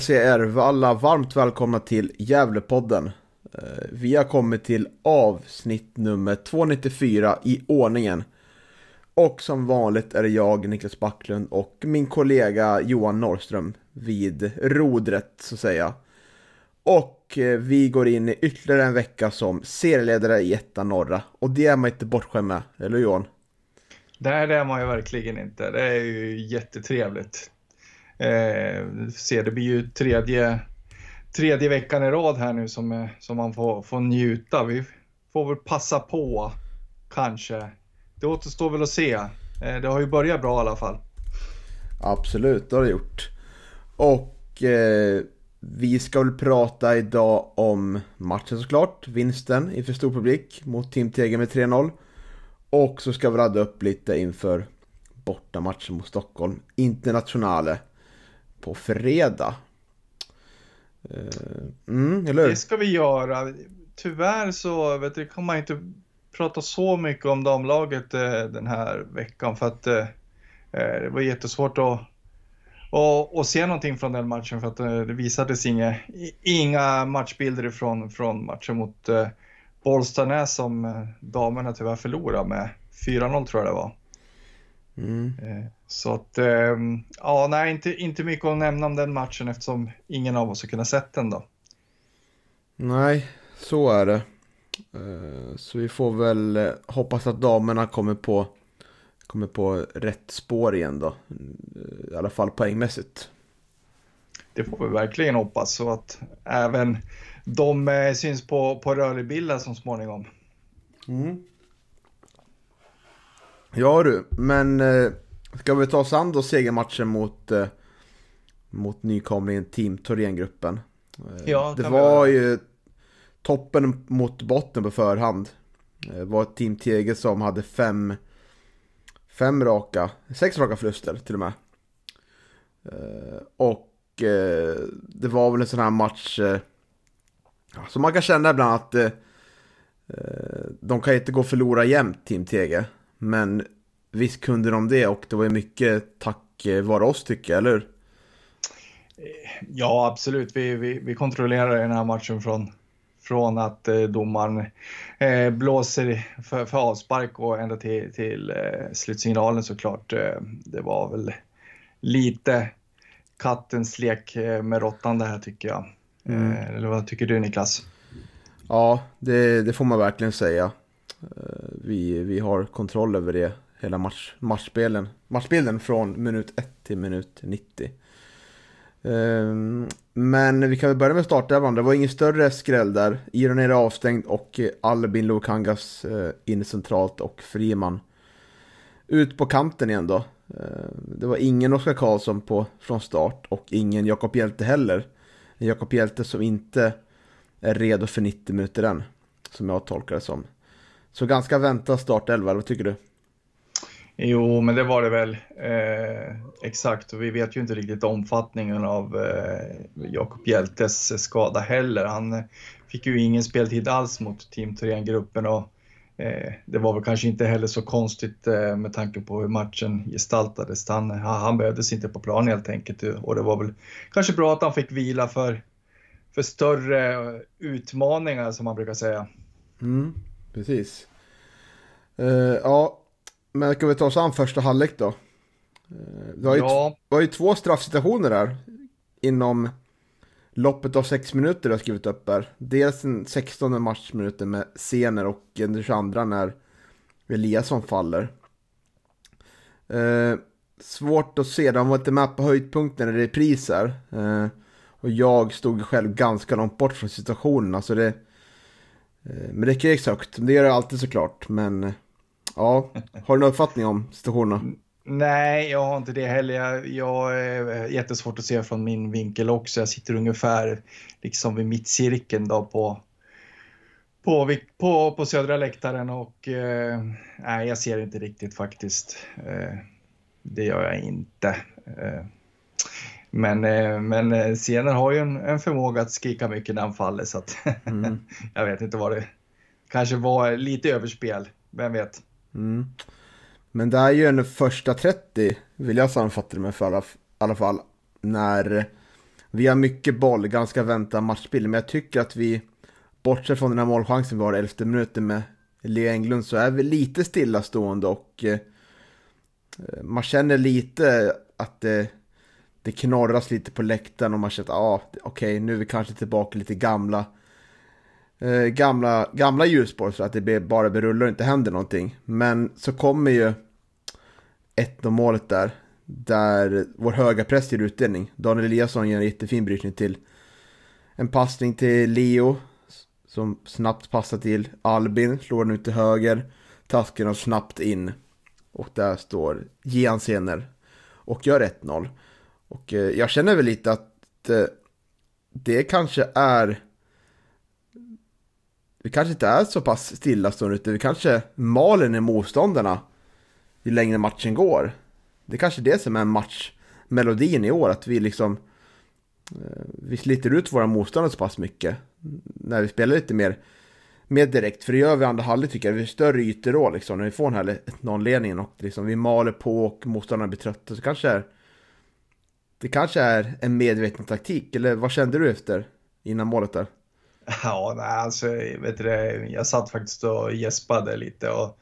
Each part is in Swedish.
Hälsar jag er alla varmt välkomna till Gävlepodden. Eh, vi har kommit till avsnitt nummer 294 i ordningen. Och som vanligt är det jag, Niklas Backlund och min kollega Johan Norrström vid rodret så att säga. Och eh, vi går in i ytterligare en vecka som serieledare i Etta Norra. Och det är man inte bortskämd med, eller hur Johan? Nej, det är man ju verkligen inte. Det är ju jättetrevligt. Eh, se, det blir ju tredje, tredje veckan i rad här nu som, eh, som man får, får njuta. Vi får väl passa på, kanske. Det återstår väl att se. Eh, det har ju börjat bra i alla fall. Absolut, det har det gjort. Och eh, vi ska väl prata idag om matchen såklart. Vinsten inför stor publik mot Team Teger med 3-0. Och så ska vi ladda upp lite inför bortamatchen mot Stockholm. Internationale. På fredag. Eh, Mm, eller hur? Det ska vi göra. Tyvärr så vet du, kan man inte prata så mycket om damlaget eh, den här veckan för att eh, eh, det var jättesvårt att, att, att se någonting från den matchen för att eh, det visades inga, inga matchbilder från, från matchen mot eh, Bollstanäs som damerna tyvärr förlorade med 4-0 tror jag det var. Mm. Så att, eh, ja, nej, inte, inte mycket att nämna om den matchen eftersom ingen av oss har kunnat sett den då. Nej, så är det. Eh, Så vi får väl eh, hoppas att damerna kommer på, kommer på rätt spår igen då. Eh, I alla fall poängmässigt. Det får vi verkligen hoppas så att även de syns på, på rörlig bild så småningom. Mm. Ja du, men ska vi ta oss an då segermatchen mot, eh, mot nykomlingen Team Thorengruppen? Eh, Ja, det vi var göra. ju toppen mot botten på förhand. Eh, Det var ett Team TG som hade fem, fem raka, sex raka förluster till och med. Eh, och eh, det var väl en sån här match eh, som man kan känna ibland att de kan inte gå och förlora jämt Team TG. Men visst kunde de det och det var ju mycket tack eh, vare oss tycker jag, eller hur? Ja, absolut. Vi, vi, vi kontrollerar den här matchen från, från att eh, domaren eh, blåser för, för avspark och ända till, till eh, slutsignalen såklart. Eh, det var väl lite kattens lek eh, med råttan det här tycker jag. Mm. Eh, eller vad tycker du Niklas? Ja, det, det får man verkligen säga. Eh, Vi, vi har kontroll över det, hela match, matchspelen, matchbilden från minut 1 till minut 90. Um, ehm, Men vi kan väl börja med startelvan. Det var ingen större skräll där. Iron är avstängd och eh, Albin Lokangas uh, eh, in centralt och Friman ut på kanten igen då. Uh, Det var ingen Oskar Karlsson på, från start och ingen Jakob Hjelte heller. Jakob Hjelte som inte är redo för 90 minuter än. Som jag tolkar det som. Så ganska väntad startelva, vad tycker du? Jo, men det var det väl. Eh, exakt, och vi vet ju inte riktigt omfattningen av eh, Jakob Hjältes skada heller. Han fick ju ingen speltid alls mot Team Thorengruppen och eh, det var väl kanske inte heller så konstigt eh, med tanke på hur matchen gestaltades. Han, han behövdes inte på plan helt enkelt och det var väl kanske bra att han fick vila för, för större eh, utmaningar som man brukar säga. Mm, precis. Uh, ja, men ska vi ta oss an första halvlek då? Det, var ju Ja. det var ju två straffsituationer där. Inom loppet av sex minuter har jag skrivit upp här. Dels den 16 matchminuten med Sener och den 22 när Eliasson faller. Eh, svårt att se, de var inte med på höjdpunkten i repriser. Eh, och jag stod själv ganska långt bort från situationen. Alltså det, Eh, men det kräks högt, det gör det alltid såklart. Men eh, ja, har du någon uppfattning om situationerna? Nej, jag har inte det heller. Jag, jag är jättesvårt att se från min vinkel också. Jag sitter ungefär liksom vid mittcirkeln då på, på, på, på södra läktaren och eh, nej, jag ser inte riktigt faktiskt. Eh, det gör jag inte. Eh, men, eh, men scenen har ju en, en, förmåga att skrika mycket när han faller så att mm. jag vet inte vad det kanske var lite överspel. Vem vet? Mm. Men det är ju en första 30, vill jag sammanfatta det med för alla, alla fall, när vi har mycket boll, ganska väntad matchbild, men jag tycker att vi, bortsett från den här målchansen vi har i elfte minuten med Leo Englund, så är vi lite stillastående och eh, man känner lite att det, det knorras lite på läktaren och man känner att ah, okej, okay, nu är vi kanske tillbaka lite gamla eh, gamla, gamla hjulspår så att det bara berullar och inte händer någonting. Men så kommer ju 1-0 målet där, där vår höga press ger utdelning. Daniel Eliasson ger en jättefin brytning till en passning till Leo som snabbt passar till Albin, slår den ut till höger, tasken och snabbt in. Och där står Gian Sener och gör 1-0. Och eh, jag känner väl lite att eh, det kanske är vi kanske inte är så pass stillastående utan vi kanske maler ner motståndarna ju längre matchen går. Det är kanske det som är matchmelodin i år, att vi liksom eh, vi sliter ut våra motståndare så pass mycket när vi spelar lite mer, mer direkt. För det gör vi andra halvlek tycker jag. Vi har större ytor då liksom när vi får den här 1-0-ledningen och liksom vi maler på och motståndarna blir trötta. Så kanske är, det kanske är en medveten taktik. Eller vad kände du efter innan målet där? Ja, nej, alltså, vet du jag satt faktiskt och gäspade lite och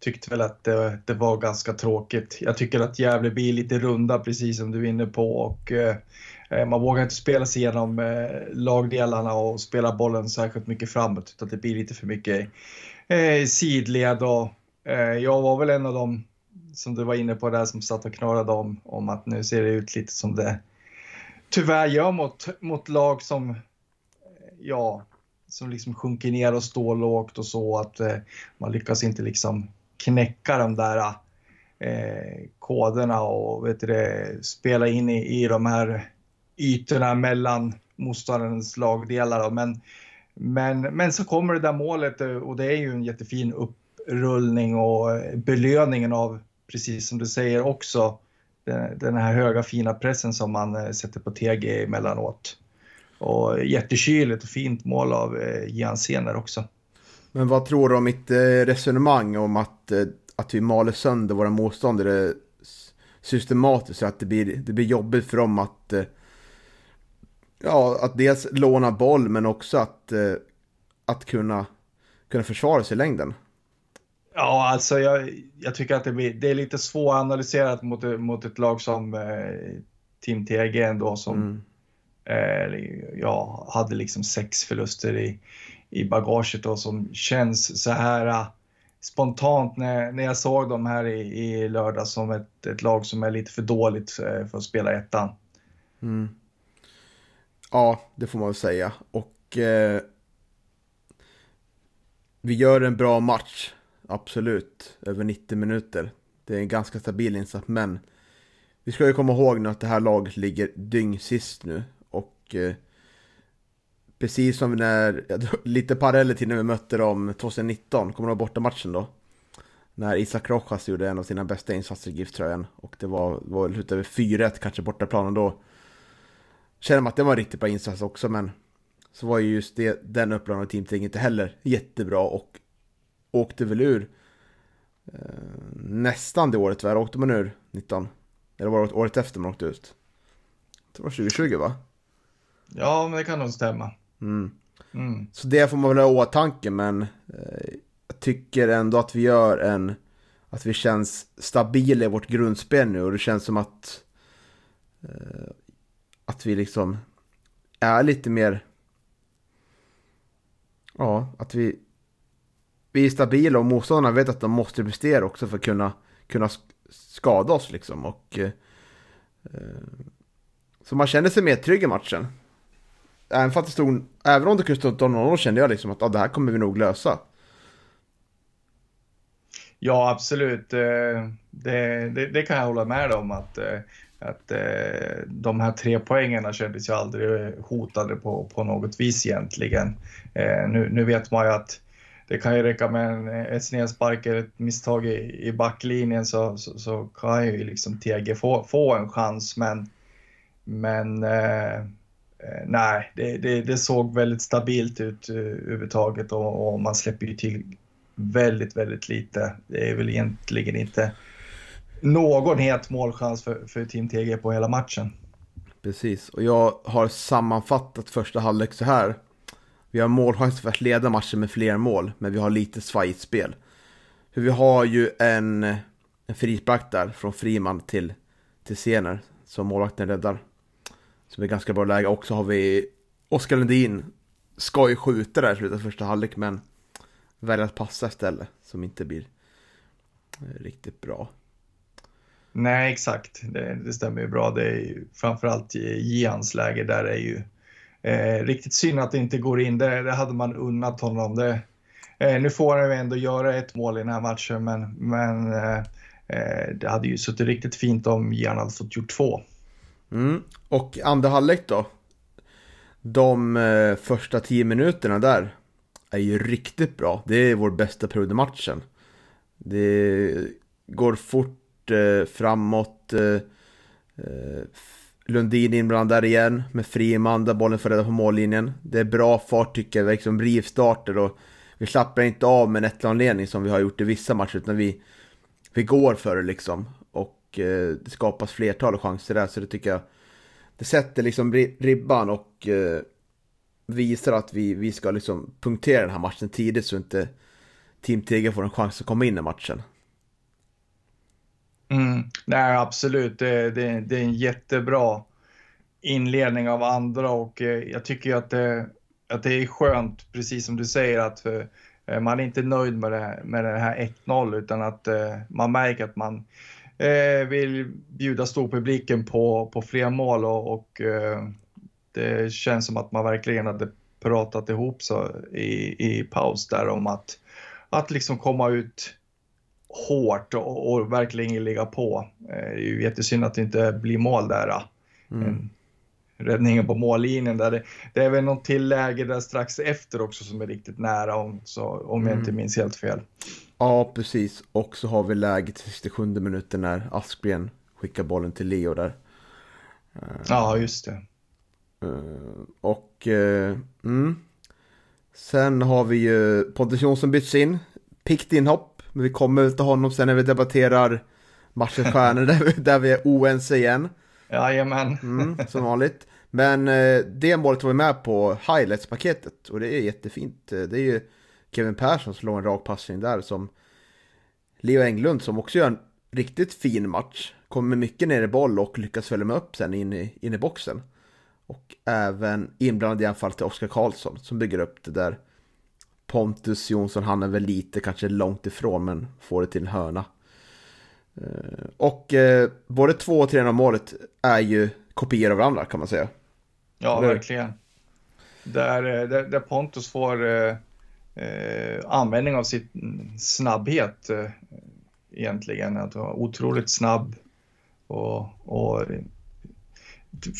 tyckte väl att det, det var ganska tråkigt. Jag tycker att Gävle blir lite runda, precis som du är inne på. Och, eh, man vågar inte spela sig igenom eh, lagdelarna och spela bollen särskilt mycket framåt, utan det blir lite för mycket eh, sidled. Och, eh, jag var väl en av dem som du var inne på där som satt och knorrade om, om att nu ser det ut lite som det tyvärr gör mot, mot lag som ja, som liksom sjunker ner och står lågt och så att eh, man lyckas inte liksom knäcka de där eh, koderna och vet du, spela in i, i de här ytorna mellan motståndarens lagdelar. Men, men, men så kommer det där målet eh, och det är ju en jättefin upprullning och eh, belöningen av, precis som du säger också, den, den här höga fina pressen som man eh, sätter på TG emellanåt. Och jättekyligt och fint mål av eh, Jan Sener också. Men vad tror du om mitt eh, resonemang om att, eh, att vi maler sönder våra motståndare systematiskt så att det blir, det blir jobbigt för dem att ja, att dels låna boll men också att, att kunna, kunna försvara sig i längden. Ja, alltså jag, jag tycker att det, blir, det är lite svåranalyserat mot, mot ett lag som eh, Team TG ändå som, mm. Eh, jag hade liksom sex förluster i, i bagaget och som känns så här eh, spontant när, när jag såg dem här i, i lördag som ett, ett lag som är lite för dåligt eh, för att spela ettan. Mm. Ja, det får man väl säga. Och eh, vi gör en bra match, absolut, över 90 minuter. Det är en ganska stabil insats, men vi ska ju komma ihåg nu att det här laget ligger dyng sist eh, precis som när, lite paralleller till när vi mötte dem 2019, kommer du ihåg bortamatchen då? När Isak Rojas gjorde en av sina bästa insatser i GIF-tröjan och det var, var över 4-1 kanske bortaplanen då. Känner man att det var en riktigt bra insats också men så var ju just det, den upplagan av Team inte heller jättebra och åkte väl ur eh, nästan det året, tyvärr, åkte man ur 19? Eller var det året efter man åkte ut? Det var 2020 va? Ja, men det kan nog stämma. Mm. Mm. Så det får man väl ha i åtanke, men eh, jag tycker ändå att vi gör en... Att vi känns stabila i vårt grundspel nu och det känns som att... Eh, att vi liksom är lite mer... Ja, att vi... Vi är stabila och motståndarna vet att de måste prestera också för att kunna, kunna skada oss liksom. Och, eh, så man känner sig mer trygg i matchen även, för att det stod, även om det kunde stå 0-0 kände jag liksom att ah, det här kommer vi nog lösa. Ja, absolut. Eh, det, det, det kan jag hålla med om att, eh, att eh, de här tre poängen kändes ju aldrig hotade på, på något vis egentligen. Nu, nu vet man ju att det kan ju räcka med en, ett snedspark eller ett misstag i, i backlinjen så, så, så, kan ju liksom TG få, få en chans. Men, men eh, Eh, nej, det, det, det, såg väldigt stabilt ut eh, överhuvudtaget och, och man släpper ju till väldigt, väldigt lite. Det är väl egentligen inte någon het målchans för, för Team TG på hela matchen. Precis, och jag har sammanfattat första halvlek så här. Vi har målchans för att leda matchen med fler mål, men vi har lite svajigt spel. För vi har ju en, en frispark där från Friman till, till Sener som målvakten räddar. Som är ganska bra läge. Och så har vi Oskar Lundin ska ju skjuta där i slutet av första halvlek, men väljer att passa istället. Som inte blir eh, riktigt bra. Nej, exakt. Det, det stämmer ju bra. Det är ju framförallt i läge där är ju eh, riktigt synd att det inte går in. Det, det hade man unnat honom. Det, eh, nu får han ju ändå göra ett mål i den här matchen, men, men eh, eh det hade ju suttit riktigt fint om Gian hade fått gjort två. Mm. Och andra halvlek då? De eh, första tio minuterna där är ju riktigt bra. Det är vår bästa period i matchen. Det går fort eh, framåt. Eh, eh Lundin inblandad igen med Friman där bollen får rädda på mållinjen. Det är bra fart tycker jag, liksom rivstarter och vi slappnar inte av med en 1 ledning som vi har gjort i vissa matcher utan vi, vi går för det liksom. Och eh, det skapas flertal chanser där så det tycker jag det sätter liksom ribban och eh, visar att vi, vi ska liksom punktera den här matchen tidigt så inte Team Tiger får en chans att komma in i matchen. Mm. Nej, absolut. Det, det, det, är en jättebra inledning av andra och eh, jag tycker att det, att det är skönt, precis som du säger, att eh, man är inte nöjd med det, med det här 1-0 utan att eh, man märker att man Eh, vill bjuda storpubliken på, på fler mål och, och eh, det känns som att man verkligen hade pratat ihop sig i, i paus där om att, att liksom komma ut hårt och, och verkligen ligga på. Eh, det är ju jättesynd att det inte blir mål där. Eh. Mm. Räddningen på mållinjen där. Det, det är väl något tilläge där strax efter också som är riktigt nära om, så, om jag inte mm. minns helt fel. Ja, precis. Och så har vi läget till 67 minuten när Aspgren skickar bollen till Leo där. Ja, just det. Uh, och uh, mm. sen har vi ju Pontus Jonsson bytts in. Pikt inhopp. Men vi kommer till honom sen när vi debatterar matchens stjärnor där, vi, där vi är oense igen. Jajamän. Mm, som vanligt. Men eh, det målet var vi med på highlights-paketet och det är jättefint. Eh, det är ju Kevin Persson som slår en rak passning där som Leo Englund som också gör en riktigt fin match. Kommer mycket ner i boll och lyckas följa med upp sen in i, in i boxen. Och även inblandad i anfall till Oskar Karlsson som bygger upp det där. Pontus Jonsson, han är väl lite kanske långt ifrån men får det till en hörna. Eh, och eh, både två och tre av målet är ju kopior av varandra kan man säga. Ja, Eller? verkligen. Där, eh, där, där, Pontus får eh, användning av sin snabbhet eh, egentligen. Att vara otroligt snabb och, och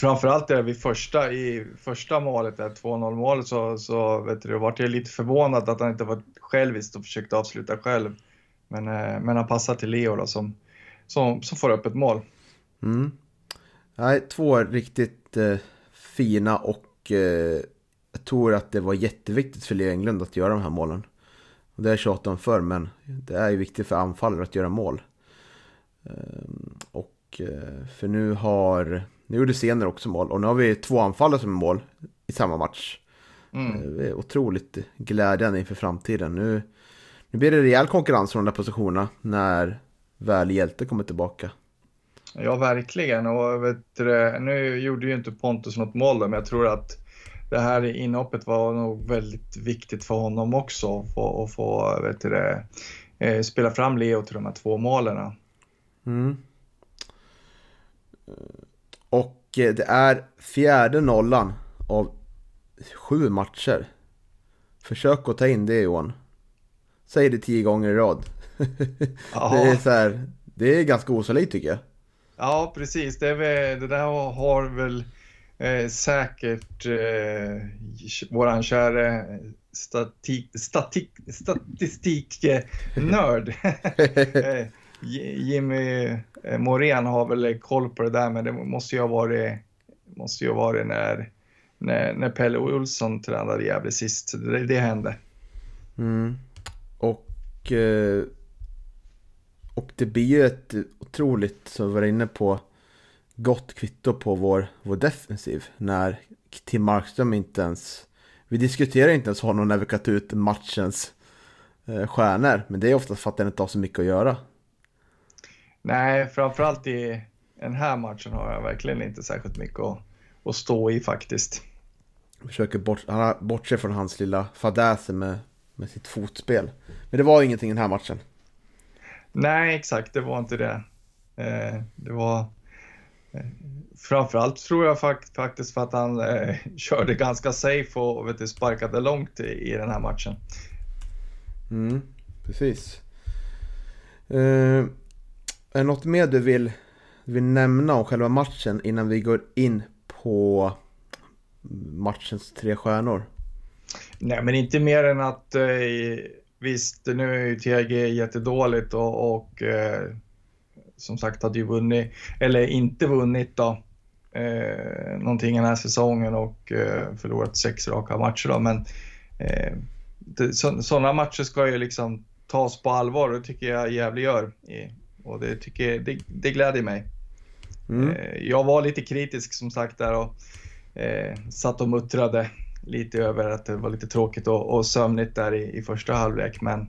framförallt där vid första, i första målet, 2-0 målet, så, så vet du, vart jag lite förvånad att han inte var självisk och försökte avsluta själv. Men, eh, men han passar till Leo då, som, som, som får upp ett mål. Mm. Nej, två riktigt eh, fina och eh, jag tror att det var jätteviktigt för Leo Englund att göra de här målen. Och det har jag tjatat om förr, men det är ju viktigt för anfallare att göra mål. Eh, och eh, för nu har nu gjorde Sener också mål och nu har vi två anfallare som är mål i samma match. Mm. Det är otroligt glädjande inför framtiden. Nu, nu blir det rejäl konkurrens från de där positionerna när väl hjälte kommer tillbaka. Ja, verkligen. Och du, nu gjorde ju inte Pontus något mål men jag tror att det här inhoppet var nog väldigt viktigt för honom också. Att få, att få vet du, eh, spela fram Leo till de här två målen. Mm. Och eh, det är fjärde nollan av sju matcher. Försök att ta in det Johan. Säg det tio gånger i rad. Det är så här, det är ganska osannolikt tycker jag. Ja, precis. Det, väl, det där har väl eh, säkert eh, våran kära statik, statik, statistiknörd eh, Jimmy eh, Morén har väl koll på det där, men det måste ju ha varit, måste ju ha varit när, när, när Pelle Olsson tränade Gävle sist. Det, det hände. Mm. Och, eh, och det blir ju ett otroligt, som vi var inne på, gott kvitto på vår, vår defensiv. När Tim Markström inte ens, vi diskuterar inte ens honom när vi kan ta ut matchens eh, stjärnor. Men det är ofta för att den inte har så mycket att göra. Nej, framförallt i den här matchen har jag verkligen inte särskilt mycket att, att stå i faktiskt. Försöker bort, han har bortse från hans lilla fadäser med, med sitt fotspel. Men det var ingenting i den här matchen. Nej, exakt, det var inte det. Eh, det var eh, framförallt tror jag fakt faktiskt för att han eh, körde ganska safe och vet du, sparkade långt i, i den här matchen. Mm, precis. Eh, är det något mer du vill, vill nämna om själva matchen innan vi går in på matchens tre stjärnor? Nej, men inte mer än att eh, visst, nu är ju TG jättedåligt och, och eh, som sagt hade ju vunnit, eller inte vunnit då, eh, någonting den här säsongen och eh, förlorat sex raka matcher då, men eh, sådana matcher ska ju liksom tas på allvar och det tycker jag Gävle gör. Och det, tycker, det, det gläder mig. Mm. Eh, jag var lite kritisk som sagt där och eh, satt och muttrade lite över att det var lite tråkigt och, och sömnigt där i, i första halvlek. Men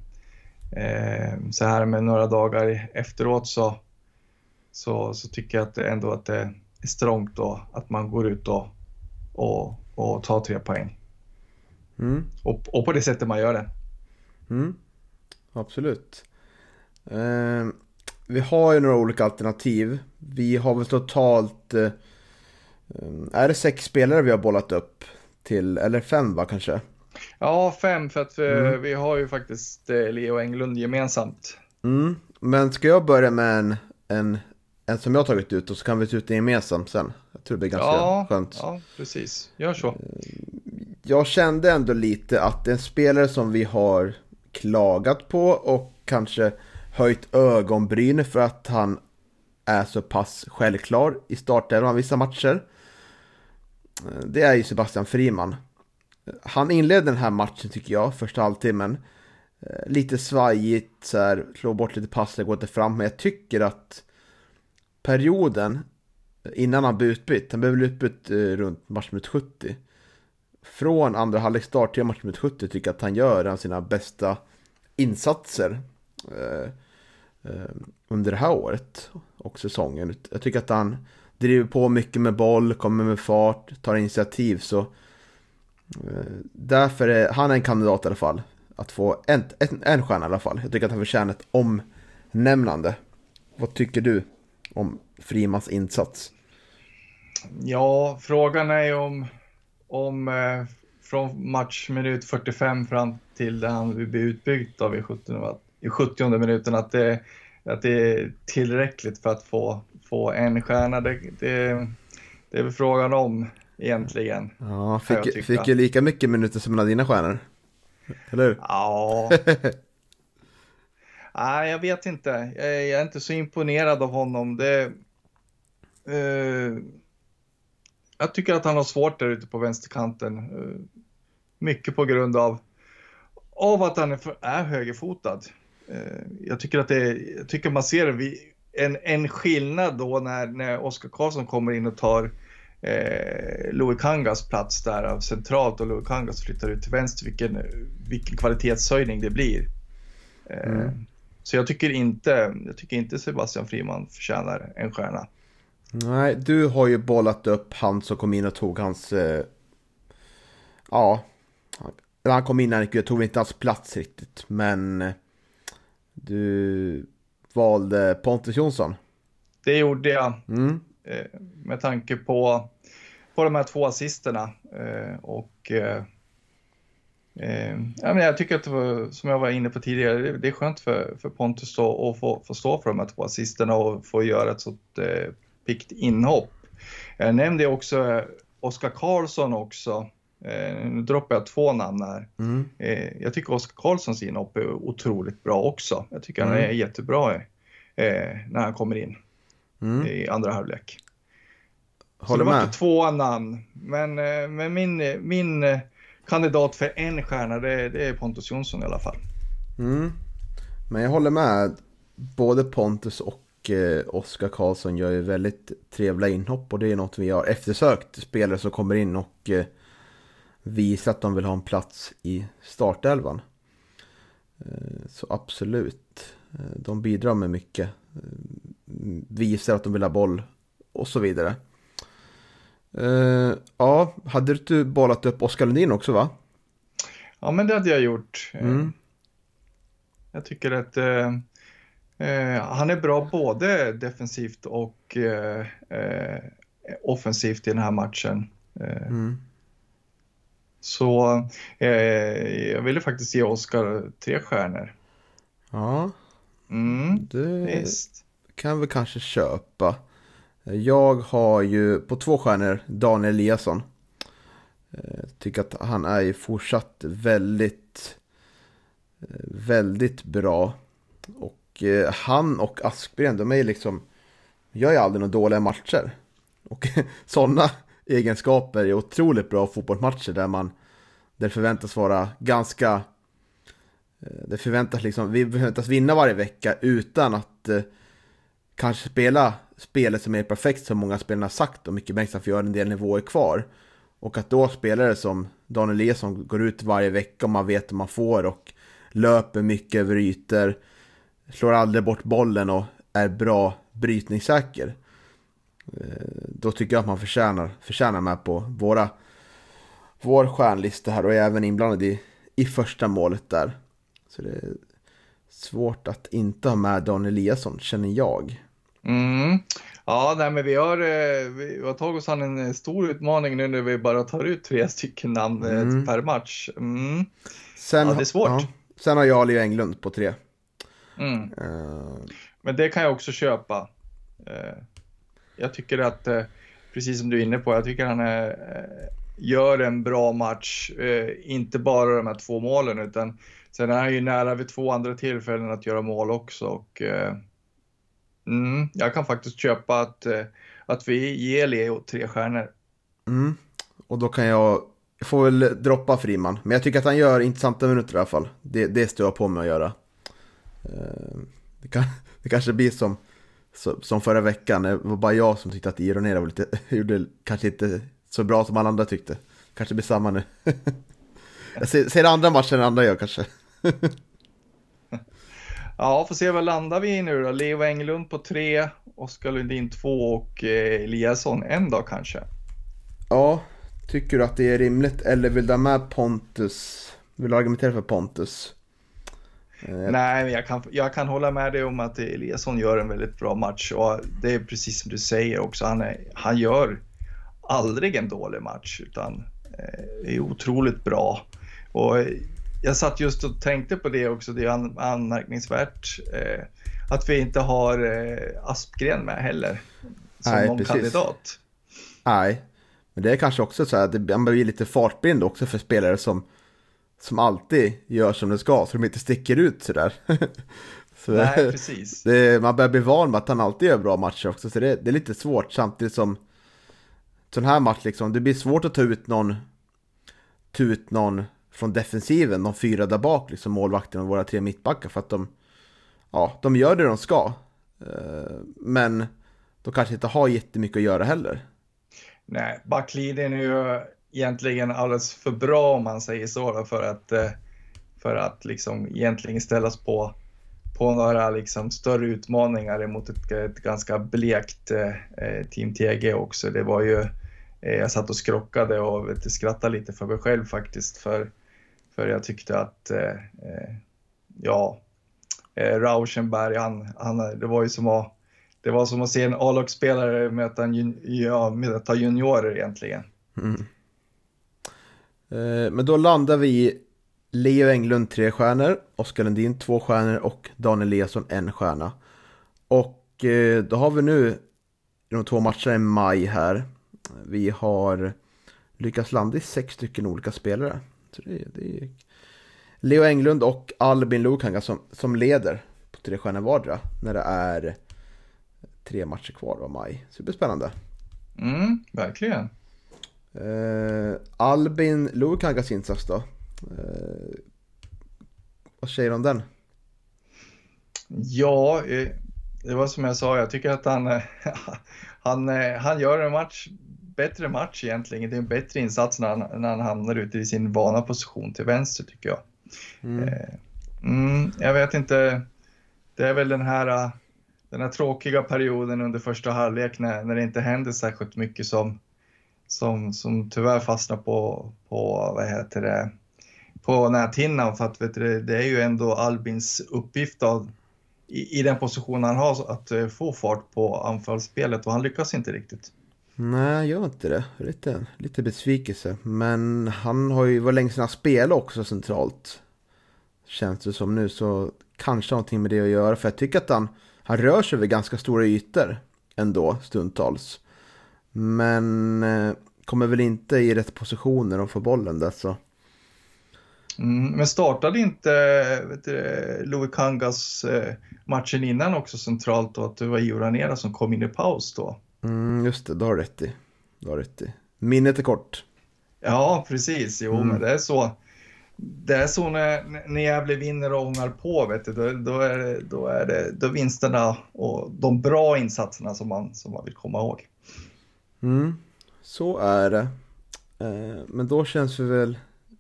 eh, så här med några dagar efteråt så, så, så tycker jag att det ändå att det är strångt då att man går ut och, och, och tar tre poäng. Mm. Och, och på det sättet man gör det. Mm. Absolut. Eh, vi har ju några olika alternativ. Vi har väl totalt... Eh, är det sex spelare vi har bollat upp till? Eller fem va kanske? Ja, fem för att vi, eh, mm. vi har ju faktiskt eh, Leo Englund gemensamt. Mm. Men ska jag börja med en, en, en som jag har tagit ut och så kan vi ta ut en gemensamt sen? Jag tror det blir ganska ja, skönt. Ja, precis. Gör så. Jag kände ändå lite att en spelare som vi har klagat på och kanske höjt ögonbryn för att han är så pass självklar i startelvan vissa matcher. Det är ju Sebastian Friman. Han inledde den här matchen tycker jag, första halvtimmen. Eh, lite svajigt, så här, slår bort lite passningar, går inte fram. Men jag tycker att perioden innan han blev utbytt, han blev väl utbytt eh, runt matchminut 70. Från andra halvlek start till matchminut 70 tycker jag att han gör en av sina bästa insatser eh, eh, under det här året och säsongen. Jag tycker att han driver på mycket med boll, kommer med fart, tar initiativ. Så eh, därför är han en kandidat i alla fall. Att få en, en, en stjärna i alla fall. Jag tycker att han förtjänar ett omnämnande. Vad tycker du om Frimans insats? Ja, frågan är ju om, om eh, från matchminut 45 fram till där han blir utbyggt av i 70, i 70 minuten att det, att det är tillräckligt för att få, få en stjärna. Det, det, det är väl frågan om egentligen. Ja, fick, fick ju lika mycket minuter som en av dina stjärnor. Eller hur? Ja. Nej, jag vet inte. Jag är inte så imponerad av honom. Det, uh, jag tycker att han har svårt där ute på vänsterkanten. Uh, mycket på grund av, av att han är, för, är högerfotad. Uh, jag tycker att det jag tycker man ser en, en, en skillnad då när, när Oskar Karlsson kommer in och tar eh, Louis Kangas plats där centralt och Louis Kangas flyttar ut till vänster. Vilken, vilken kvalitetshöjning det blir. Eh, mm. Så jag tycker inte, jag tycker inte Sebastian Friman förtjänar en stjärna. Nej, du har ju bollat upp han som kom in och tog hans... Eh, ja, han kom in, jag tog inte hans plats riktigt, men eh, du valde Pontus Jonsson. Det gjorde jag. Mm. Eh, med tanke på, på de här två assisterna. Eh, och eh, eh, ja, men jag tycker att var, som jag var inne på tidigare, det, det är skönt för, för Pontus då, att få, få stå för de här två assisterna och få göra ett sånt eh, pikt inhopp. Jag nämnde också Oskar Karlsson också. Eh, nu droppar jag två namn här. Mm. Eh, jag tycker Oskar Karlssons inhopp är otroligt bra också. Jag tycker han Mm. är jättebra eh, när han kommer in Mm. i andra halvlek. Så Håller det var inte två namn. Men, men min, min kandidat för en stjärna, det, det är Pontus Jonsson i alla fall. Mm. Men jag håller med. Både Pontus och Oskar Karlsson gör ju väldigt trevliga inhopp och det är något vi har eftersökt. Spelare som kommer in och visar att de vill ha en plats i startelvan. Eh, så absolut. Eh, de bidrar med mycket. Eh, visar att de vill ha boll och så vidare. Ja, hade du bollat upp Oskar Lundin också va? Ja, men det hade jag gjort. Mm. Jag tycker att eh, han är bra både defensivt och eh, offensivt i den här matchen. Mm. Så eh, jag ville faktiskt ge Oskar tre stjärnor. Ja, Mm, det visst. kan vi kanske köpa. Jag har ju på två stjärnor Daniel Eliasson. Eh, Tycker att han är ju fortsatt väldigt, eh, väldigt bra. Och eh, han och Aspgren, de är ju liksom, gör ju aldrig några dåliga matcher. Och sådana egenskaper i otroligt bra fotbollsmatcher där man, där det förväntas vara ganska eh, Det förväntas liksom, vi förväntas vinna varje vecka utan att eh, kanske spela spelet som är perfekt som många spelare har sagt och mycket Bengtsson för gör en del nivåer kvar. Och att då spelare som Daniel Eliasson går ut varje vecka och man vet vad man får och löper mycket över ytor, slår aldrig bort bollen och är bra brytningssäker. Eh, då tycker jag att man förtjänar, förtjänar med på våra, vår stjärnlista här och är även inblandad i, i första målet där. Så det är svårt att inte ha med Daniel Eliasson, känner jag. Mm. Ja, nej, men vi har, eh, vi har tagit oss an en eh, stor utmaning nu när vi bara tar ut tre stycken namn eh, Mm. per match. Mm. Sen, Ja, det är svårt. sen har jag Leo Englund på tre. Mm. Eh, Men det kan jag också köpa. Eh, jag tycker att, eh, precis som du är inne på, jag tycker han är, gör en bra match. Inte bara de här två målen, utan sen är han ju nära vid två andra tillfällen att göra mål också. Och, mm, jag kan faktiskt köpa att, att vi ger Leo tre stjärnor. mm. Och då kan jag, jag får väl droppa Friman. Men jag tycker att han gör intressanta minuter i alla fall. Det, det står jag på mig att göra. Det, kan, det kanske blir som, som, som förra veckan. Det var bara jag som tyckte att Ironera var lite, gjorde kanske inte så bra som alla andra tyckte. Kanske blir samma nu. jag ser, ser andra matcher än andra gör kanske. Ja, får se vad landar vi i nu då. Leo Englund på tre, Oskar Lundin två och eh, Eliasson en dag kanske. Ja, tycker du att det är rimligt eller vill du ha med Pontus? Vill du argumentera för Pontus? Eh, Nej, men jag kan, jag kan hålla med dig om att Eliasson gör en väldigt bra match och det är precis som du säger också. Han, är, han gör aldrig en dålig match utan eh, är otroligt bra. Och jag satt just och tänkte på det också. Det är an, anmärkningsvärt eh, att vi inte har eh, Aspgren med heller som Nej, någon precis. kandidat. Nej, men det är kanske också så att man blir lite fartblind också för spelare som, som alltid gör som det ska, så de inte sticker ut sådär. så Nej, precis. det, man börjar bli van med att han alltid gör bra matcher också, så det, det är lite svårt samtidigt som sån här match liksom, det blir svårt att ta ut någon, ta ut någon från defensiven, de fyra där bak, liksom målvakten och våra tre mittbackar för att de, ja, de gör det de ska. Eh, Men de kanske inte har jättemycket att göra heller. Nej, backlinjen är ju egentligen alldeles för bra om man säger så då, för att, eh, för att liksom egentligen ställas på, på några liksom större utmaningar mot ett, ett ganska blekt eh, eh Team TG också. Det var ju, eh, jag satt och skrockade och vet, skrattade lite för mig själv faktiskt för, för jag tyckte att, eh, eh, ja, eh, Rauschenberg, han, han, det var ju som att det var som att se en A-lagsspelare möta, ja, möta juniorer egentligen. Mm. Eh, men då landar vi i Leo Englund tre stjärnor, Oskar Lundin två stjärnor och Daniel Eliasson en stjärna. Och eh, då har vi nu de två matcherna i maj här. Vi har lyckats landa i sex stycken olika spelare. Så det, det är Leo Englund och Albin Lukanga som, som leder på tre stjärnor vardera när det är tre matcher kvar av maj. Så det blir spännande. Mm, verkligen. Uh, Albin Lukangas insats då? Uh, vad säger du om den? Ja, eh, det var som jag sa, jag tycker att han, han, han gör en match, bättre match egentligen. Det är en bättre insats när han, när han hamnar ute i sin vana position till vänster tycker jag. Mm. Mm, jag vet inte, det är väl den här, den här tråkiga perioden under första halvlek när, när det inte händer särskilt mycket som, som, som tyvärr fastnar på, på, vad heter det, på näthinnan för att vet du, det är ju ändå Albins uppgift av, i, i den position han har att eh, få fart på anfallsspelet och han lyckas inte riktigt. Nej, gör inte det. Lite, lite besvikelse. Men han har ju, var länge sedan han spelade också centralt. Känns det som nu, så kanske någonting med det att göra. För jag tycker att han, han rör sig över ganska stora ytor ändå, stundtals. Men eh, kommer väl inte i rätt positioner och får bollen där så. Mm, men startade inte du, Louis Kangas eh, matchen innan också centralt och att det var Ivo Ranera som kom in i paus då? Mm, just det, du har rätt i. Du har rätt i. Minnet är kort. Ja, precis. Jo, mm. men det är så. Det är så när, när Gävle vinner och ångar på, vet du, då, då, är det, då är det då vinsterna och de bra insatserna som man, som man vill komma ihåg. Mm, så är det. Eh, men då känns vi väl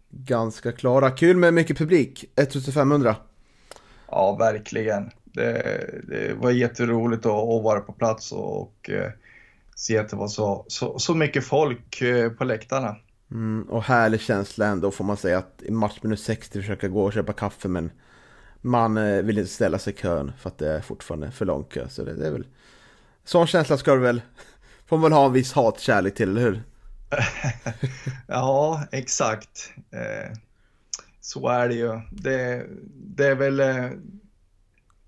ganska klara. Kul med mycket publik, 1500. Ja, verkligen. Det, det var jätteroligt att, att, vara på plats och, och eh, se att det var så, så, så mycket folk eh, på läktarna. Mm, och härlig känsla ändå får man säga att i matchminut 60 försöka gå och köpa kaffe men man vill inte ställa sig i kön för att det är fortfarande för lång kö. Så det, det är väl sån känsla ska du väl Får man ha en viss hatkärlek till, eller hur? ja, exakt. Eh, så är det ju. Det, det, är väl eh,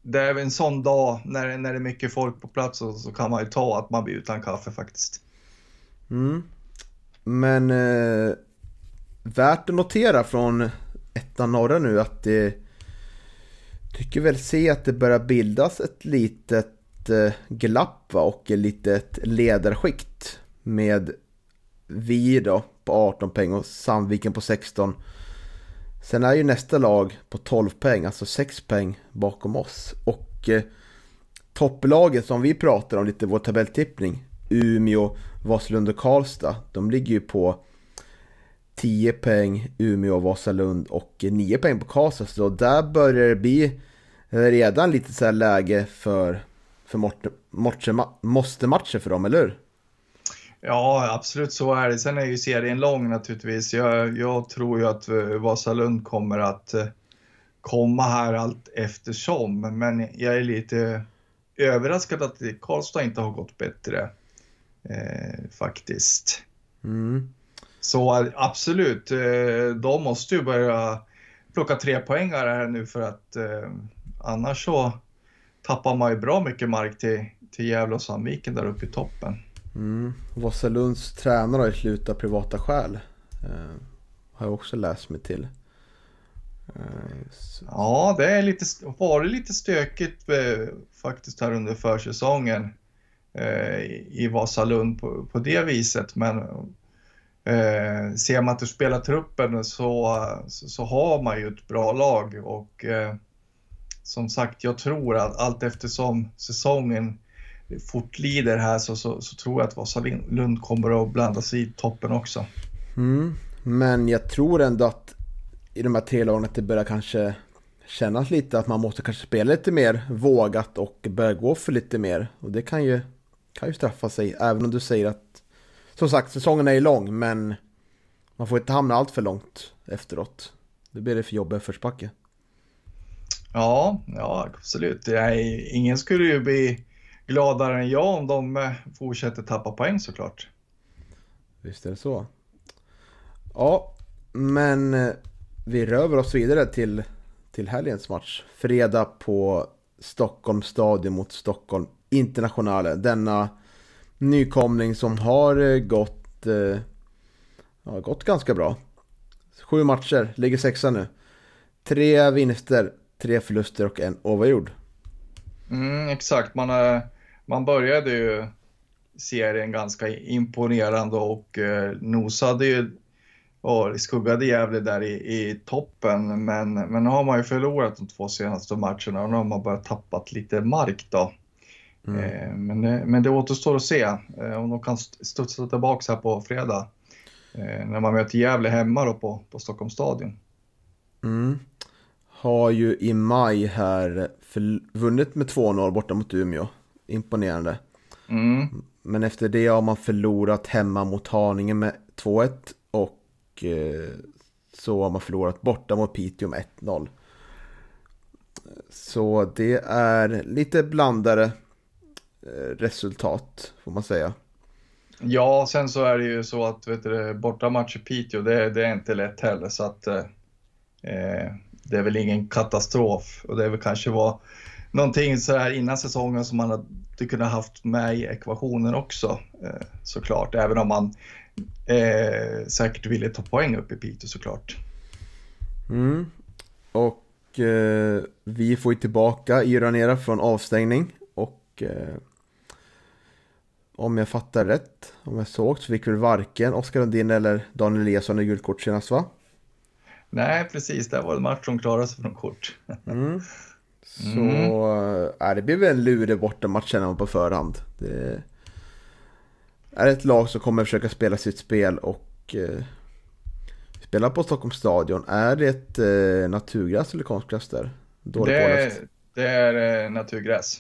det är väl en sån dag när, när det är mycket folk på plats och så kan man ju ta att man blir utan kaffe faktiskt. Mm. Men eh, värt att notera från ettan norra nu att det tycker väl se att det börjar bildas ett litet glapp va? och ett litet ledarskikt med vi då på 18 poäng och Sandviken på 16. Sen är ju nästa lag på 12 poäng, alltså 6 poäng bakom oss. Och eh, topplaget som vi pratar om lite, vår tabelltippning, Umeå, Vasalund och Karlstad, de ligger ju på 10 poäng Umeå, Vasalund och 9 poäng på Karlstad. Så där börjar det bli redan lite så här läge för för måste-matcher för dem, eller hur? Ja, absolut så är det. Sen är ju serien lång naturligtvis. Jag, jag tror ju att eh, Vasalund kommer att eh, komma här allt eftersom, men jag är lite överraskad att Karlstad inte har gått bättre eh, faktiskt. Mm. Så absolut, eh, de måste ju börja plocka tre poängare här nu för att eh, annars så tappar man ju bra mycket mark till, till Gävle och Sandviken där uppe i toppen. Mm. Vasalunds tränare har ju slutat privata skäl. Eh, har jag också läst mig till. Eh, ja, det är lite, varit lite stökigt eh, faktiskt här under försäsongen eh, i Vasalund på, på det viset. Men eh, ser man till spelartruppen så, så, så, har man ju ett bra lag och eh, som sagt, jag tror att allt eftersom säsongen fortlider här så, så, så tror jag att Vasalund kommer att blanda sig i toppen också. Mm. Men jag tror ändå att i de här tre lagen att det börjar kanske kännas lite att man måste kanske spela lite mer vågat och börja gå för lite mer. Och det kan ju, kan ju straffa sig, även om du säger att som sagt, säsongen är ju lång, men man får inte hamna allt för långt efteråt. Då blir det för jobbig uppförsbacke. Ja, ja absolut. Jag, ingen skulle ju bli gladare än jag om de eh, fortsätter tappa poäng såklart. Visst är det så. Ja, men eh, vi rör oss vidare till, till helgens match. Fredag på Stockholms stadion mot Stockholm Internationale. Denna nykomling som har eh, gått, eh, ja, gått ganska bra. Sju matcher, ligger sexa nu. Tre vinster, tre förluster och en oavgjord. Mm, exakt, man, man började ju serien ganska imponerande och eh, nosade ju och skuggade Gävle där i, i toppen. Men, men nu har man ju förlorat de två senaste matcherna och nu har man börjat tappat lite mark då. Mm. Eh, men, det, men det återstår att se eh, om de kan studsa tillbaka här på fredag. Eh, när man möter Gävle hemma då på, på Stockholms stadion. Mm. Har ju i maj här vunnit med 2-0 borta mot Umeå. Imponerande. Mm. Men efter det har man förlorat hemma mot Haninge med 2-1 och eh, så har man förlorat borta mot Piteå med 1-0. Så det är lite blandade eh, resultat får man säga. Ja, sen så är det ju så att vet du, bortamatch i Piteå, det, det, är inte lätt heller så att eh, eh, det är väl ingen katastrof och det är väl kanske var någonting så här innan säsongen som man hade kunnat haft med i ekvationen också eh, såklart, även om man eh, säkert ville ta poäng upp i Piteå såklart. Mm. Och eh, vi får ju tillbaka Iranera från avstängning och eh, om jag fattar rätt, om jag såg så fick väl varken Oskar Lundin eller Daniel Eliasson i gult kort senast va? Nej, precis. Det var en match som klarade sig från kort. Mm. Så mm. äh, det blir väl en lurig bortamatch känner man på förhand. Det är ett lag som kommer försöka spela sitt spel och eh, spela på Stockholms stadion. Är det ett eh, naturgräs eller konstgräs där? Det, det är eh, naturgräs.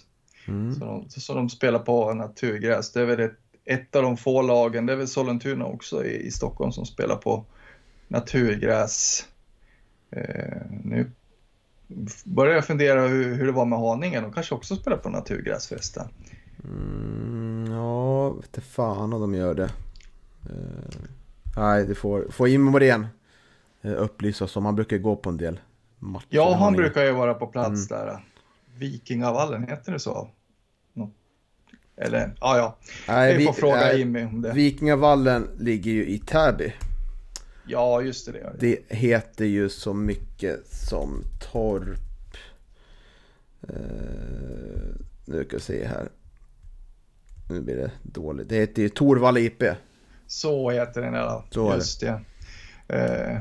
Mm. Så, de, så de spelar på naturgräs. Det är väl ett, ett av de få lagen, det är väl Sollentuna också i, i Stockholm som spelar på naturgräs. Eh, nu börjar jag fundera hur, hur det var med Haninge. De kanske också spelar på naturgräs förresten. Mm, ja, vet fan om de gör det. Uh, nej, det får, får Jimmy Morén uh, upplysa oss om. Han brukar gå på en del matcher. Ja, han brukar ju vara på plats mm. där. Vikingavallen, heter det så? Eller, ja, ja. Nej, vi får fråga nej, Jimmy om det. Vikingavallen ligger ju i Täby. Ja, just det. Det, det heter ju så mycket som Torp. Uh, nu ska vi se här. Nu blir det dåligt. Det heter ju Torvalla IP. Så heter den ja. Så just det. Uh,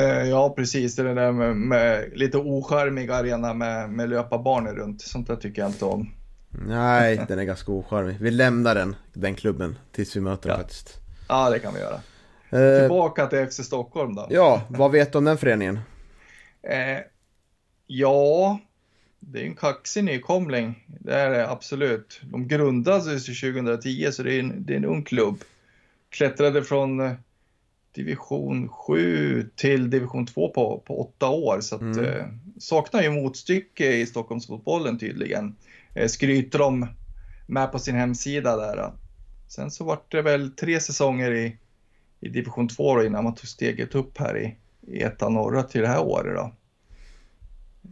uh, ja, precis. Det är det där med, med lite ocharmig arena med, med löparbanor runt. Sånt där tycker jag inte om. Nej, den är ganska ocharmig. Vi lämnar den, den klubben, tills vi möter ja. den faktiskt. Ja, det kan vi göra. Eh, Tillbaka till FC Stockholm då. Ja, vad vet du om den föreningen? Eh, ja, det är en kaxig nykomling. Det är det absolut. De grundades 2010 så det är en, det är en ung klubb. Klättrade från eh, division 7 till division 2 på, på åtta år. Så att, mm. eh, saknar ju motstycke i Stockholmsfotbollen tydligen. Eh, skryter de med på sin hemsida där. Sen så vart det väl tre säsonger i i division 2 då, innan man tog steget upp här i, i ettan norra till det här året. Då.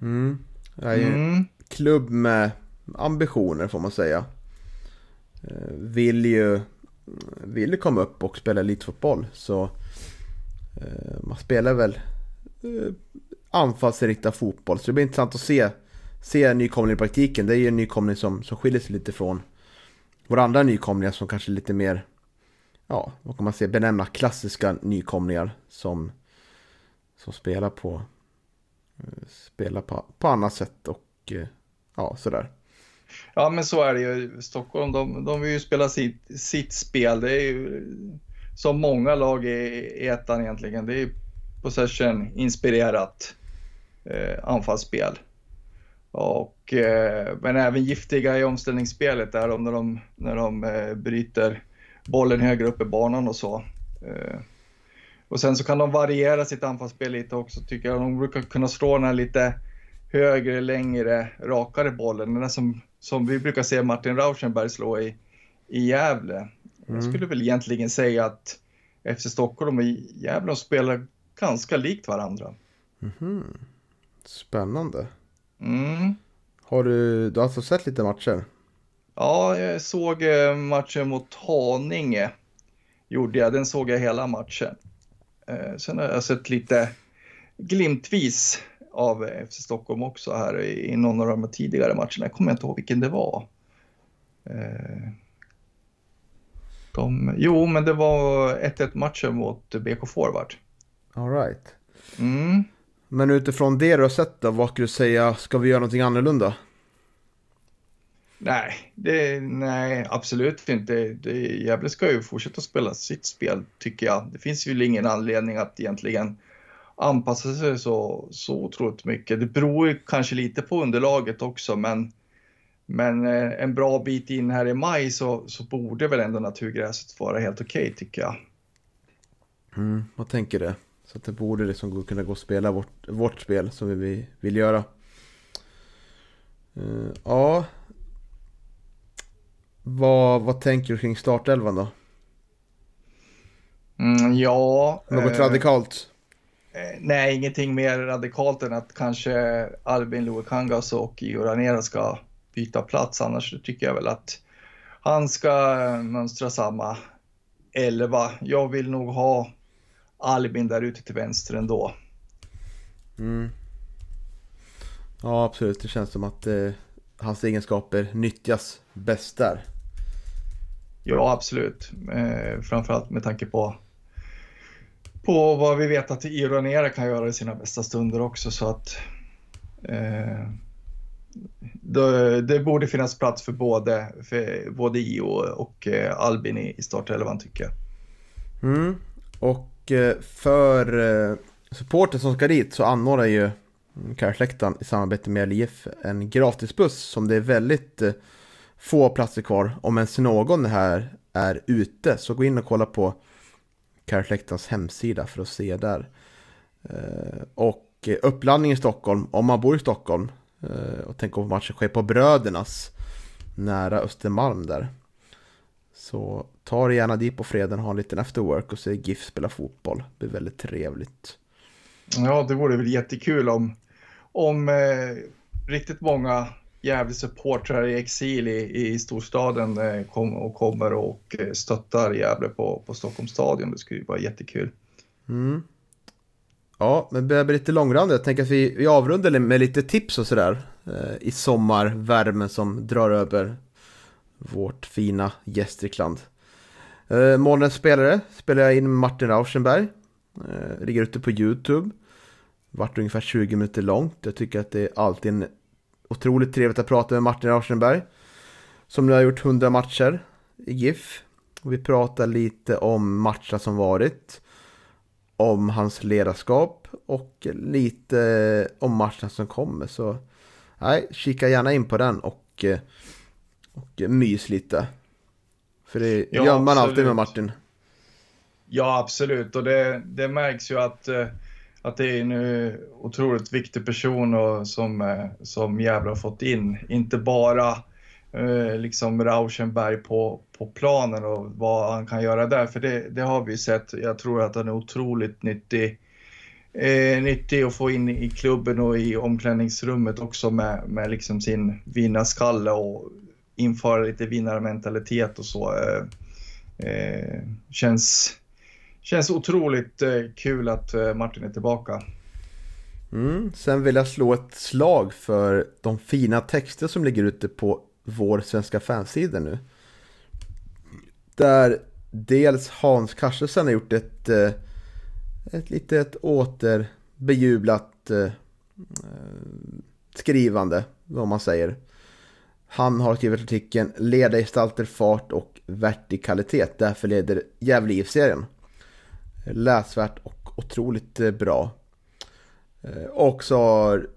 Mm. Det är ju mm. klubb med ambitioner får man säga. Eh, vill ju vill komma upp och spela elitfotboll så eh, man spelar väl eh, anfallsriktad fotboll. Så det blir intressant att se, se nykomling i praktiken. Det är ju en nykomling som, som skiljer sig lite från våra andra nykomlingar som kanske är lite mer ja, vad kan man säga, benämna klassiska nykomlingar som, som spelar på eh, spelar på, på annat sätt och eh, ja, sådär. Ja, men så är det ju. Stockholm, de, de vill ju spela sitt, sitt spel. Det är ju som många lag i ettan egentligen. Det är possession-inspirerat eh, anfallsspel. Och, eh, men även giftiga i omställningsspelet där när de, när de eh, bryter bollen högre upp i banan och så. Eh, och sen så kan de variera sitt anfallsspel lite också tycker jag. De brukar kunna slå den här lite högre, längre, rakare bollen. Den som som vi brukar se Martin Rauschenberg slå i, i Gävle. Mm. Jag skulle väl egentligen säga att FC Stockholm och Gävle spelar ganska likt varandra. Mm. Spännande. Mm. Har du, du har alltså sett lite matcher? Ja, jag såg eh, matchen mot Haninge. Gjorde jag. Den såg jag hela matchen. Eh, sen har jag sett lite glimtvis av FC Stockholm också här i någon av de tidigare matcherna. Jag kommer inte ihåg vilken det var. Eh, de, jo, men det var 1-1 matchen mot BK Forward. All right. Mm. Men utifrån det du har sett då, vad skulle du säga, ska vi göra någonting annorlunda? Nej, det, nej absolut inte. Det, Gävle ska ju fortsätta spela sitt spel tycker jag. Det finns ju ingen anledning att egentligen anpassa sig så, så otroligt mycket. Det beror ju kanske lite på underlaget också, men, men eh, en bra bit in här i maj så, så borde väl ändå naturgräset vara helt okej okay, tycker jag. Mm, vad tänker du? Så att det borde liksom kunna gå att spela vårt, vårt spel som vi vill göra. Uh, ja. Vad, vad tänker du kring startelvan då? Mm, ja. Något eh, radikalt? Eh, nej, ingenting mer radikalt än att kanske Albin Luekangas och Gio Ranera ska byta plats. Annars tycker jag väl att han ska mönstra samma elva. Jag vill nog ha Albin där ute till vänster ändå. Mm. Ja, absolut. Det känns som att eh, hans egenskaper nyttjas bäst där. Ja, absolut. Eh, framförallt med tanke på, på vad vi vet att Ironera kan göra i sina bästa stunder också. Så att eh, det, det, borde finnas plats för både, för både Io och eh, Albin i, i startelvan tycker jag. Mm. Och eh, för eh, supporter som ska dit så anordnar ju Karlsläktaren i samarbete med LIF en gratisbuss som det är väldigt eh, få platser kvar. Om ens någon här är ute så gå in och kolla på Careflectans hemsida för att se där. Eh, och uppladdning i Stockholm, om man bor i Stockholm eh, och tänker på matchen sker på Brödernas nära Östermalm där. Så ta dig gärna dit på fredagen ha en liten afterwork och se GIF spela fotboll. Det blir väldigt trevligt. Ja, det vore väl jättekul om, om eh, riktigt många jävligt supportrar i exil i, i storstaden eh, kom, och kommer och eh, stöttar Gävle på, på Stockholms stadion. Det skulle ju vara jättekul. Mm. Ja, men det börjar bli lite långrandigt. Jag tänker att vi, vi avrundar med lite tips och sådär eh, i sommarvärmen som drar över vårt fina Gästrikland. Eh, spelare spelar jag in med Martin Rauschenberg. Eh, ligger ute på YouTube. Vart ungefär 20 minuter långt. Jag tycker att det är alltid en otroligt trevligt att prata med Martin Rauschenberg. Som nu har gjort 100 matcher i GIF. Vi pratar lite om matcherna som varit. Om hans ledarskap och lite om matcherna som kommer. Så nej, kika gärna in på den och eh, och mys lite. För det ja, gör man absolut. alltid med Martin. Ja, absolut. Och det, det märks ju att, eh, att det är en eh, otroligt viktig person och som, eh, som Gävle har fått in. Inte bara eh, liksom Rauschenberg på, på planen och vad han kan göra där, för det, det har vi sett. Jag tror att han är otroligt nyttig. Eh, nyttig att få in i klubben och i omklädningsrummet också med, med liksom sin vinnarskalle och införa lite vinnarmentalitet och så. Eh, eh, känns, känns otroligt eh, kul att eh, Martin är tillbaka. Mm, sen vill jag slå ett slag för de fina texter som ligger ute på vår svenska fansida nu. Där dels Hans Karstensen har gjort ett, eh, ett litet återbejublat skrivande, vad man säger. Han har skrivit artikeln Ledargestalter, fart och vertikalitet. Därför leder Gävle IF-serien. Läsvärt och otroligt eh, bra. Eh, och så har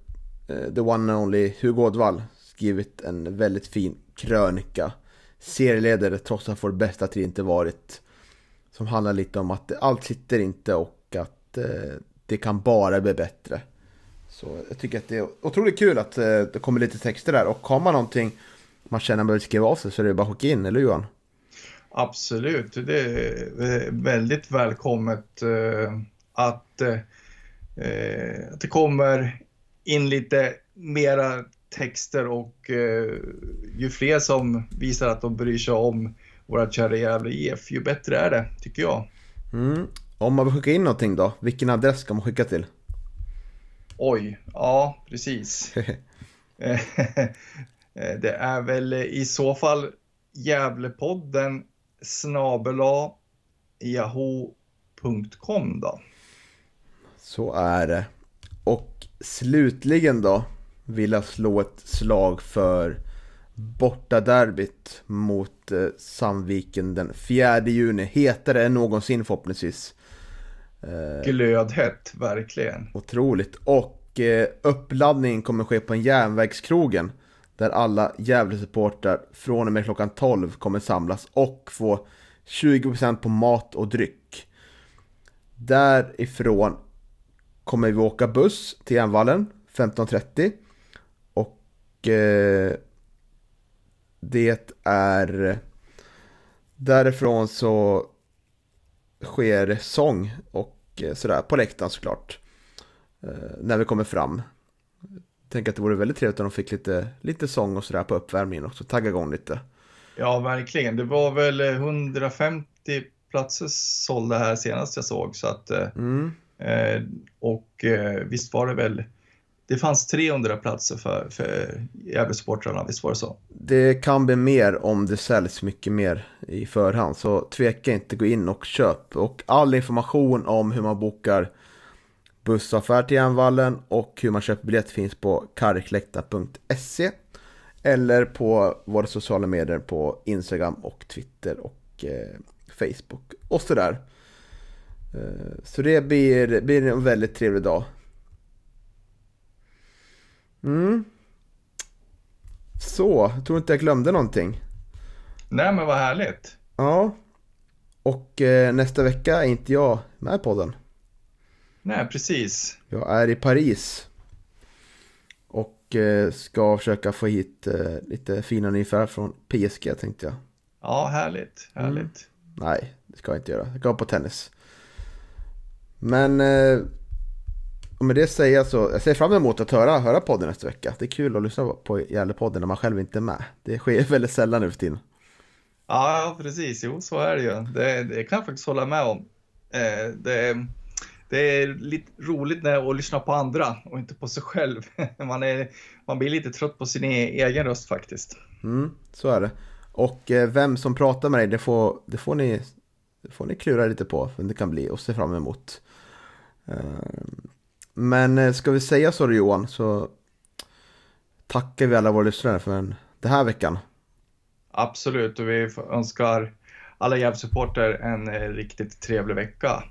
eh, the one and only Hugo Ådvall skrivit en väldigt fin krönika. Serieledare trots att vår bästa tid inte varit. Som handlar lite om att allt sitter inte och att det kan bara bli bättre. Så jag tycker att det är otroligt kul att det kommer lite texter där och har man någonting man känner att man vill skriva av sig så är det bara att skicka in, eller Johan? Absolut, det är väldigt välkommet eh, att, eh, att det kommer in lite mera texter och eh, ju fler som visar att de bryr sig om våra kära Gävle IF, ju bättre är det, tycker jag. Mm. Om man vill skicka in någonting då, vilken adress ska man skicka till? Oj, ja precis. det är väl i så fall Gävlepodden snabela yahoo.com då. Så är det. Och slutligen då vill jag slå ett slag för bortaderbyt mot eh, Sandviken den 4 juni. Hetare än någonsin förhoppningsvis. Eh, Glödhett, verkligen. Otroligt. Och eh, uppladdningen kommer ske på en järnvägskrogen. Där alla Gävle-supportrar från och med klockan 12 kommer samlas och få 20% på mat och dryck. Därifrån kommer vi åka buss till Järnvallen 15.30. Och eh, det är därifrån så sker sång och eh, sådär på läktaren såklart. Eh, när vi kommer fram. Tänker att det vore väldigt trevligt om de fick lite, lite sång och sådär på uppvärmningen också, tagga igång lite. Ja, verkligen. Det var väl 150 platser sålda här senast jag såg. Så att, mm. eh, och eh, visst var det väl det fanns 300 platser för, för Gävlesportrarna, visst var det så? Det kan bli mer om det säljs mycket mer i förhand, så tveka inte, gå in och köp. Och all information om hur man bokar bussaffär till Järnvallen och hur man köper biljett finns på karklekta.se eller på våra sociala medier på Instagram och Twitter och eh, Facebook och sådär. Eh, så det blir, blir en väldigt trevlig dag. Mm. Så, jag tror inte jag glömde någonting. Nej men vad härligt. Ja. Och eh, nästa vecka är inte jag med på den. Nej, precis. Jag är i Paris. Och eh, ska försöka få hit eh, lite fina nyfärg från PSG tänkte jag. Ja, härligt. Härligt. Mm. Nej, det ska jag inte göra. Jag ska på tennis. Men eh, med det säger jag så, jag ser fram emot att höra, höra podden nästa vecka. Det är kul att lyssna på Gävlepodden när man själv inte är med. Det sker väldigt sällan nu för tiden. Ja, precis. Jo, så är det ju. Det, det kan jag faktiskt hålla med om. Eh, det, det, är lite roligt när, att lyssna på andra och inte på sig själv. Man, är, man blir lite trött på sin e-, egen röst faktiskt. Mm, så är det. Och eh, vem som pratar med dig, det får, det får, ni, det får ni klura lite på. Vem det kan bli och se fram emot. Eh, men eh, ska vi säga så då Johan, så tackar vi alla våra lyssnare för den här veckan. Absolut, och vi önskar alla Gävle-supporter en riktigt trevlig vecka.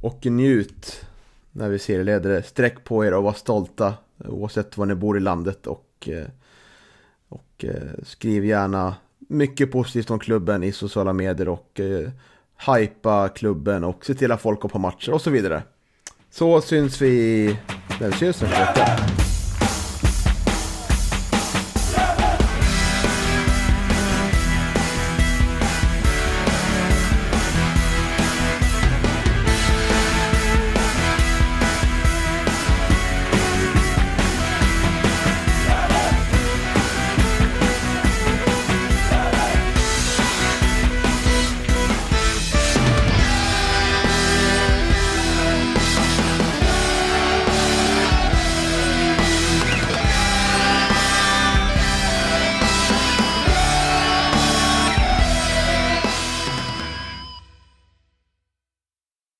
Och njut när vi ser ledare. Sträck på er och var stolta oavsett var ni bor i landet och, eh, och eh, skriv gärna mycket positivt om klubben i sociala medier och eh, hypa klubben och se till att folk går på matcher och så vidare. Så syns vi när vi syns nästa vecka.